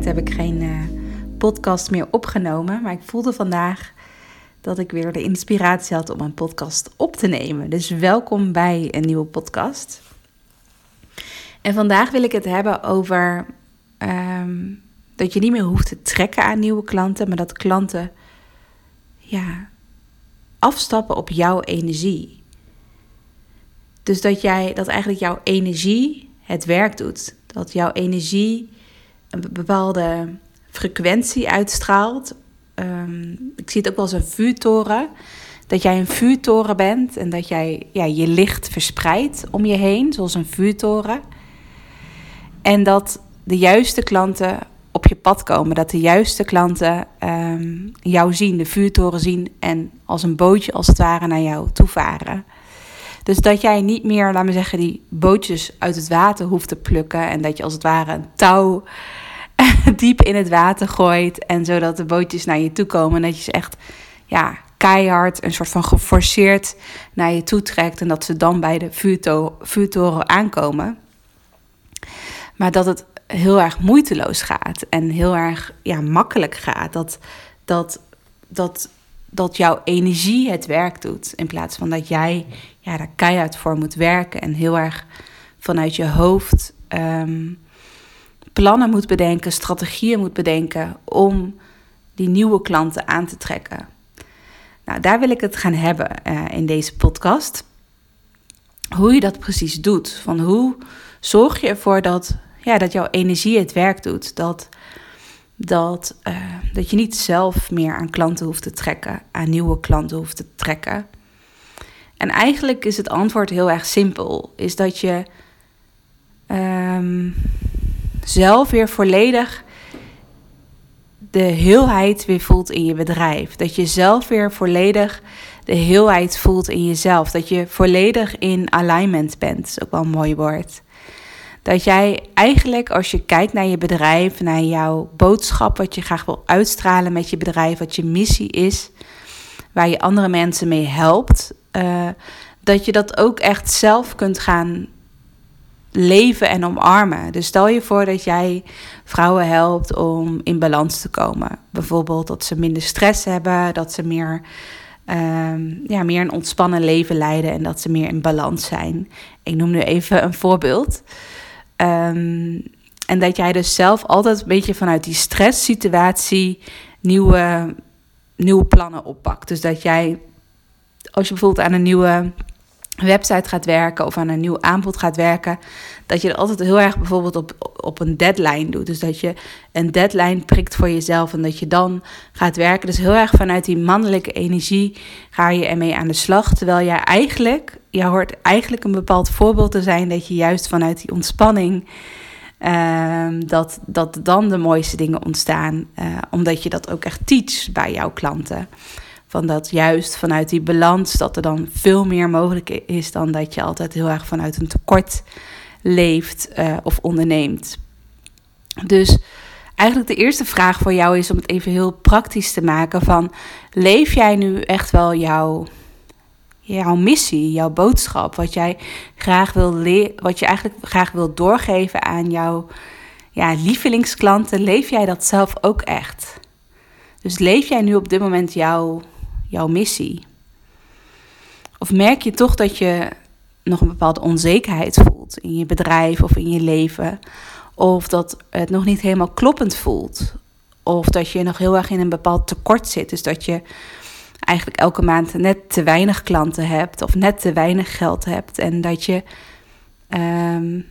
heb ik geen uh, podcast meer opgenomen. Maar ik voelde vandaag dat ik weer de inspiratie had om een podcast op te nemen. Dus welkom bij een nieuwe podcast. En vandaag wil ik het hebben over um, dat je niet meer hoeft te trekken aan nieuwe klanten, maar dat klanten ja, afstappen op jouw energie. Dus dat jij dat eigenlijk jouw energie het werk doet. Dat jouw energie een bepaalde frequentie uitstraalt. Um, ik zie het ook wel als een vuurtoren. Dat jij een vuurtoren bent en dat jij ja, je licht verspreidt om je heen, zoals een vuurtoren. En dat de juiste klanten op je pad komen. Dat de juiste klanten um, jou zien, de vuurtoren zien en als een bootje als het ware naar jou toe varen. Dus dat jij niet meer, laat me zeggen, die bootjes uit het water hoeft te plukken. En dat je als het ware een touw diep in het water gooit. En zodat de bootjes naar je toe komen. En dat je ze echt ja, keihard, een soort van geforceerd naar je toe trekt. En dat ze dan bij de vuurto vuurtoren aankomen. Maar dat het heel erg moeiteloos gaat en heel erg ja, makkelijk gaat. Dat, dat, dat, dat jouw energie het werk doet. In plaats van dat jij ja, daar keihard voor moet werken en heel erg vanuit je hoofd ehm, plannen moet bedenken, strategieën moet bedenken om die nieuwe klanten aan te trekken. Nou, daar wil ik het gaan hebben uh, in deze podcast. Hoe je dat precies doet. Van hoe zorg je ervoor dat ja, dat jouw energie het werk doet. Dat, dat, uh, dat je niet zelf meer aan klanten hoeft te trekken, aan nieuwe klanten hoeft te trekken. En eigenlijk is het antwoord heel erg simpel. Is dat je um, zelf weer volledig de heelheid weer voelt in je bedrijf. Dat je zelf weer volledig de heelheid voelt in jezelf. Dat je volledig in alignment bent. Dat is ook wel een mooi woord. Dat jij eigenlijk als je kijkt naar je bedrijf, naar jouw boodschap, wat je graag wil uitstralen met je bedrijf, wat je missie is, waar je andere mensen mee helpt, uh, dat je dat ook echt zelf kunt gaan leven en omarmen. Dus stel je voor dat jij vrouwen helpt om in balans te komen. Bijvoorbeeld dat ze minder stress hebben, dat ze meer, um, ja, meer een ontspannen leven leiden en dat ze meer in balans zijn. Ik noem nu even een voorbeeld. Um, en dat jij dus zelf altijd een beetje vanuit die stresssituatie nieuwe, nieuwe plannen oppakt. Dus dat jij, als je bijvoorbeeld aan een nieuwe website gaat werken of aan een nieuw aanbod gaat werken, dat je er altijd heel erg bijvoorbeeld op, op een deadline doet. Dus dat je een deadline prikt voor jezelf en dat je dan gaat werken. Dus heel erg vanuit die mannelijke energie ga je ermee aan de slag. Terwijl jij eigenlijk, je hoort eigenlijk een bepaald voorbeeld te zijn dat je juist vanuit die ontspanning. Uh, dat, dat dan de mooiste dingen ontstaan, uh, omdat je dat ook echt teach bij jouw klanten. Van dat juist vanuit die balans, dat er dan veel meer mogelijk is dan dat je altijd heel erg vanuit een tekort leeft uh, of onderneemt. Dus eigenlijk de eerste vraag voor jou is om het even heel praktisch te maken van leef jij nu echt wel jouw jouw missie, jouw boodschap, wat jij graag wil wat je eigenlijk graag wil doorgeven aan jouw ja, lievelingsklanten, leef jij dat zelf ook echt? Dus leef jij nu op dit moment jouw jouw missie? Of merk je toch dat je nog een bepaalde onzekerheid voelt in je bedrijf of in je leven? Of dat het nog niet helemaal kloppend voelt? Of dat je nog heel erg in een bepaald tekort zit. Dus dat je eigenlijk elke maand net te weinig klanten hebt of net te weinig geld hebt. En dat je. Um,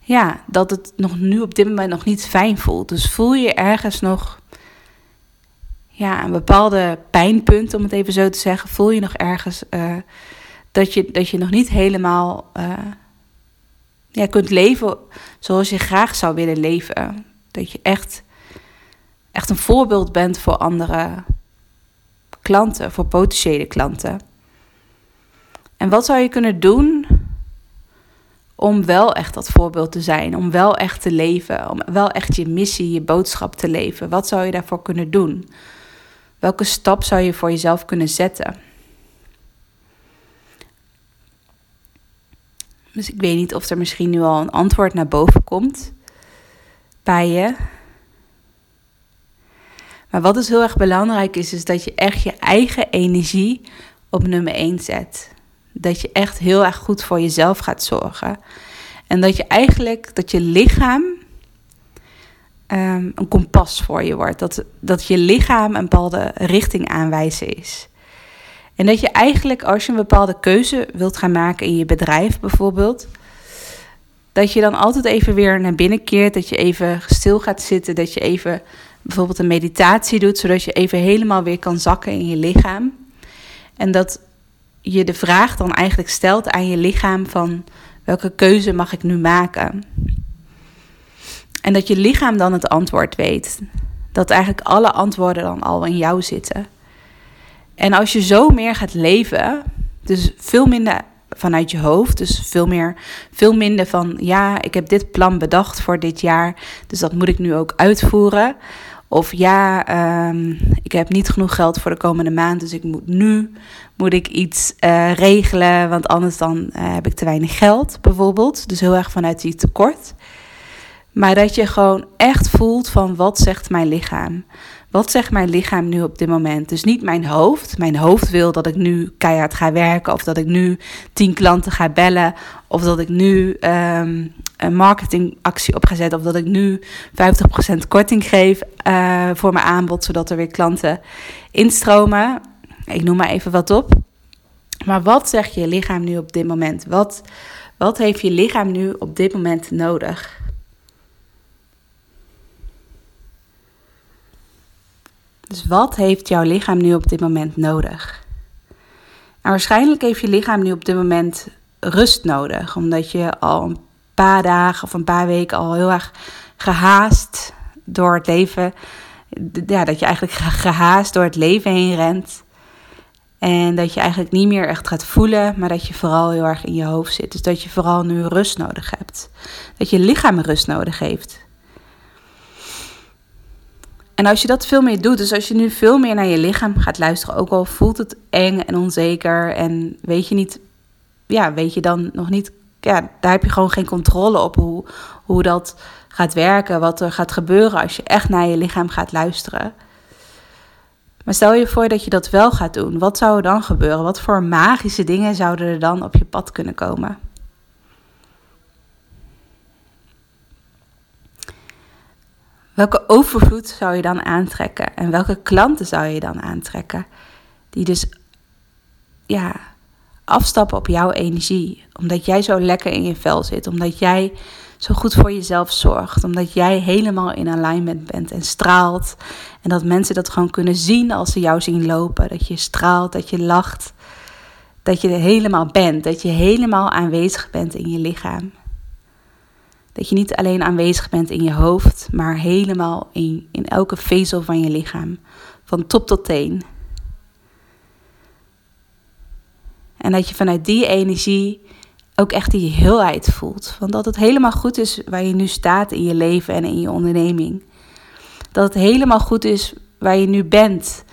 ja, dat het nog nu op dit moment nog niet fijn voelt. Dus voel je ergens nog ja, een bepaalde pijnpunt, om het even zo te zeggen, voel je nog ergens uh, dat, je, dat je nog niet helemaal uh, ja, kunt leven zoals je graag zou willen leven. Dat je echt, echt een voorbeeld bent voor andere klanten, voor potentiële klanten. En wat zou je kunnen doen om wel echt dat voorbeeld te zijn, om wel echt te leven, om wel echt je missie, je boodschap te leven? Wat zou je daarvoor kunnen doen? Welke stap zou je voor jezelf kunnen zetten? Dus ik weet niet of er misschien nu al een antwoord naar boven komt bij je. Maar wat dus heel erg belangrijk is, is dat je echt je eigen energie op nummer 1 zet. Dat je echt heel erg goed voor jezelf gaat zorgen. En dat je eigenlijk, dat je lichaam um, een kompas voor je wordt. Dat, dat je lichaam een bepaalde richting aanwijzen is. En dat je eigenlijk, als je een bepaalde keuze wilt gaan maken in je bedrijf bijvoorbeeld, dat je dan altijd even weer naar binnen keert, dat je even stil gaat zitten, dat je even bijvoorbeeld een meditatie doet, zodat je even helemaal weer kan zakken in je lichaam. En dat je de vraag dan eigenlijk stelt aan je lichaam van welke keuze mag ik nu maken? En dat je lichaam dan het antwoord weet. Dat eigenlijk alle antwoorden dan al in jou zitten. En als je zo meer gaat leven, dus veel minder vanuit je hoofd, dus veel meer, veel minder van ja, ik heb dit plan bedacht voor dit jaar, dus dat moet ik nu ook uitvoeren. Of ja, ehm, ik heb niet genoeg geld voor de komende maand, dus ik moet nu moet ik iets uh, regelen, want anders dan uh, heb ik te weinig geld, bijvoorbeeld. Dus heel erg vanuit die tekort. Maar dat je gewoon echt voelt van wat zegt mijn lichaam? Wat zegt mijn lichaam nu op dit moment? Dus niet mijn hoofd. Mijn hoofd wil dat ik nu keihard ga werken. Of dat ik nu tien klanten ga bellen. Of dat ik nu um, een marketingactie op ga zetten. Of dat ik nu 50% korting geef uh, voor mijn aanbod. Zodat er weer klanten instromen. Ik noem maar even wat op. Maar wat zegt je lichaam nu op dit moment? Wat, wat heeft je lichaam nu op dit moment nodig? Dus wat heeft jouw lichaam nu op dit moment nodig? Nou, waarschijnlijk heeft je lichaam nu op dit moment rust nodig, omdat je al een paar dagen of een paar weken al heel erg gehaast door het leven, ja, dat je eigenlijk gehaast door het leven heen rent. En dat je eigenlijk niet meer echt gaat voelen, maar dat je vooral heel erg in je hoofd zit. Dus dat je vooral nu rust nodig hebt. Dat je lichaam rust nodig heeft. En als je dat veel meer doet, dus als je nu veel meer naar je lichaam gaat luisteren, ook al voelt het eng en onzeker en weet je niet, ja, weet je dan nog niet, ja, daar heb je gewoon geen controle op hoe, hoe dat gaat werken, wat er gaat gebeuren als je echt naar je lichaam gaat luisteren. Maar stel je voor dat je dat wel gaat doen. Wat zou er dan gebeuren? Wat voor magische dingen zouden er dan op je pad kunnen komen? Welke overvloed zou je dan aantrekken? En welke klanten zou je dan aantrekken? Die dus ja, afstappen op jouw energie. Omdat jij zo lekker in je vel zit. Omdat jij zo goed voor jezelf zorgt. Omdat jij helemaal in alignment bent en straalt. En dat mensen dat gewoon kunnen zien als ze jou zien lopen. Dat je straalt, dat je lacht. Dat je er helemaal bent. Dat je helemaal aanwezig bent in je lichaam. Dat je niet alleen aanwezig bent in je hoofd, maar helemaal in, in elke vezel van je lichaam. Van top tot teen. En dat je vanuit die energie ook echt die heelheid voelt. Want dat het helemaal goed is waar je nu staat in je leven en in je onderneming. Dat het helemaal goed is waar je nu bent.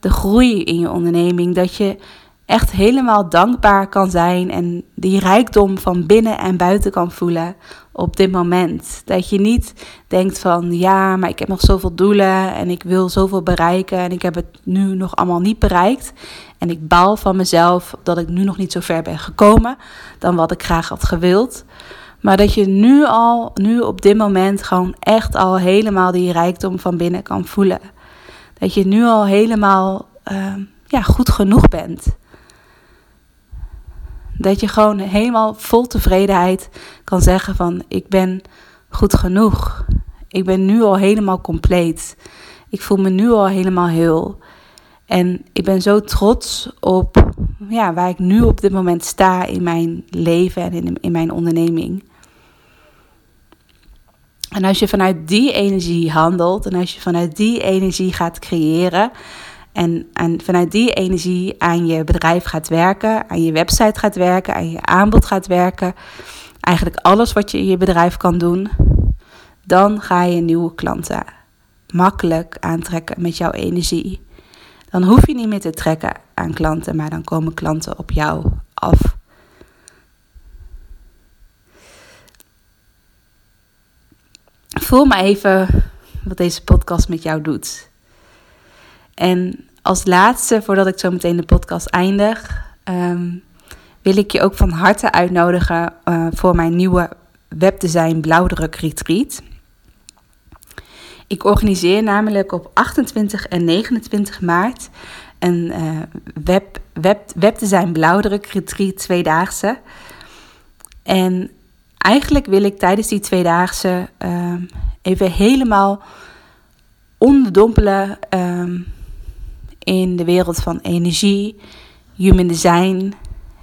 De groei in je onderneming. Dat je echt helemaal dankbaar kan zijn en die rijkdom van binnen en buiten kan voelen op dit moment. Dat je niet denkt van ja, maar ik heb nog zoveel doelen en ik wil zoveel bereiken en ik heb het nu nog allemaal niet bereikt. En ik baal van mezelf dat ik nu nog niet zo ver ben gekomen dan wat ik graag had gewild. Maar dat je nu al, nu op dit moment gewoon echt al helemaal die rijkdom van binnen kan voelen. Dat je nu al helemaal uh, ja, goed genoeg bent. Dat je gewoon helemaal vol tevredenheid kan zeggen van ik ben goed genoeg. Ik ben nu al helemaal compleet. Ik voel me nu al helemaal heel. En ik ben zo trots op ja, waar ik nu op dit moment sta in mijn leven en in, in mijn onderneming. En als je vanuit die energie handelt en als je vanuit die energie gaat creëren, en, en vanuit die energie aan je bedrijf gaat werken, aan je website gaat werken, aan je aanbod gaat werken. Eigenlijk alles wat je in je bedrijf kan doen. Dan ga je nieuwe klanten makkelijk aantrekken met jouw energie. Dan hoef je niet meer te trekken aan klanten, maar dan komen klanten op jou af. Voel maar even wat deze podcast met jou doet. En als laatste, voordat ik zo meteen de podcast eindig, ehm, wil ik je ook van harte uitnodigen uh, voor mijn nieuwe webdesign blauwdruk retreat. Ik organiseer namelijk op 28 en 29 maart een uh, web, web, webdesign blauwdruk retreat tweedaagse. En eigenlijk wil ik tijdens die tweedaagse uh, even helemaal onderdompelen um, in de wereld van energie, human design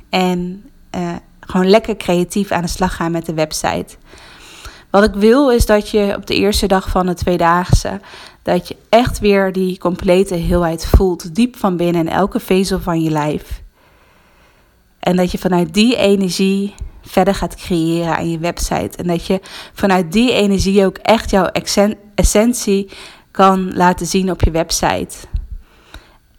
en uh, gewoon lekker creatief aan de slag gaan met de website. Wat ik wil is dat je op de eerste dag van de tweedaagse, dat je echt weer die complete heelheid voelt, diep van binnen in elke vezel van je lijf. En dat je vanuit die energie verder gaat creëren aan je website. En dat je vanuit die energie ook echt jouw essentie kan laten zien op je website.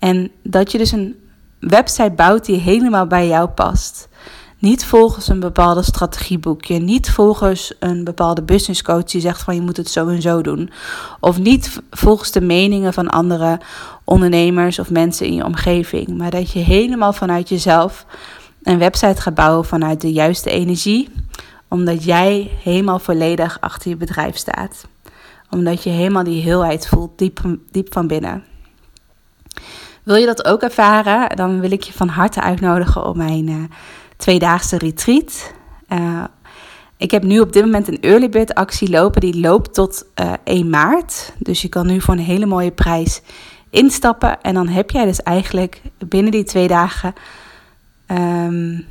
En dat je dus een website bouwt die helemaal bij jou past. Niet volgens een bepaalde strategieboekje. Niet volgens een bepaalde business coach die zegt van je moet het zo en zo doen. Of niet volgens de meningen van andere ondernemers of mensen in je omgeving. Maar dat je helemaal vanuit jezelf een website gaat bouwen vanuit de juiste energie. Omdat jij helemaal volledig achter je bedrijf staat. Omdat je helemaal die heelheid voelt diep, diep van binnen. Wil je dat ook ervaren? Dan wil ik je van harte uitnodigen op mijn uh, tweedaagse retreat. Uh, ik heb nu op dit moment een early bird actie lopen. Die loopt tot uh, eh, 1 maart. Dus je kan nu voor een hele mooie prijs instappen. En dan heb jij dus eigenlijk binnen die twee dagen um,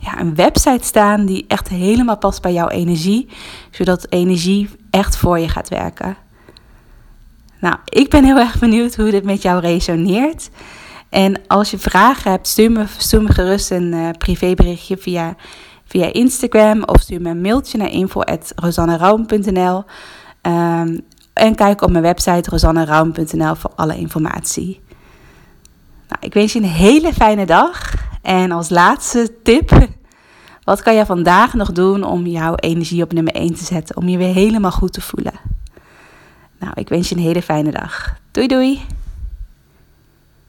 ja, een website staan die echt helemaal past bij jouw energie. Zodat energie echt voor je gaat werken. Nou, ik ben heel erg benieuwd hoe dit met jou resoneert. En als je vragen hebt, stuur me, gerust een uh, privéberichtje via, via Instagram of stuur me een mailtje naar info.rosanneraum.nl um, ehm, En kijk op mijn website rosanneraum.nl voor alle informatie. Nou, ik wens je een hele fijne dag. En als laatste tip, wat kan je vandaag nog doen om jouw energie op nummer 1 te zetten? Om je weer helemaal goed te voelen. Nou, ik wens je een hele fijne dag. Doei doei!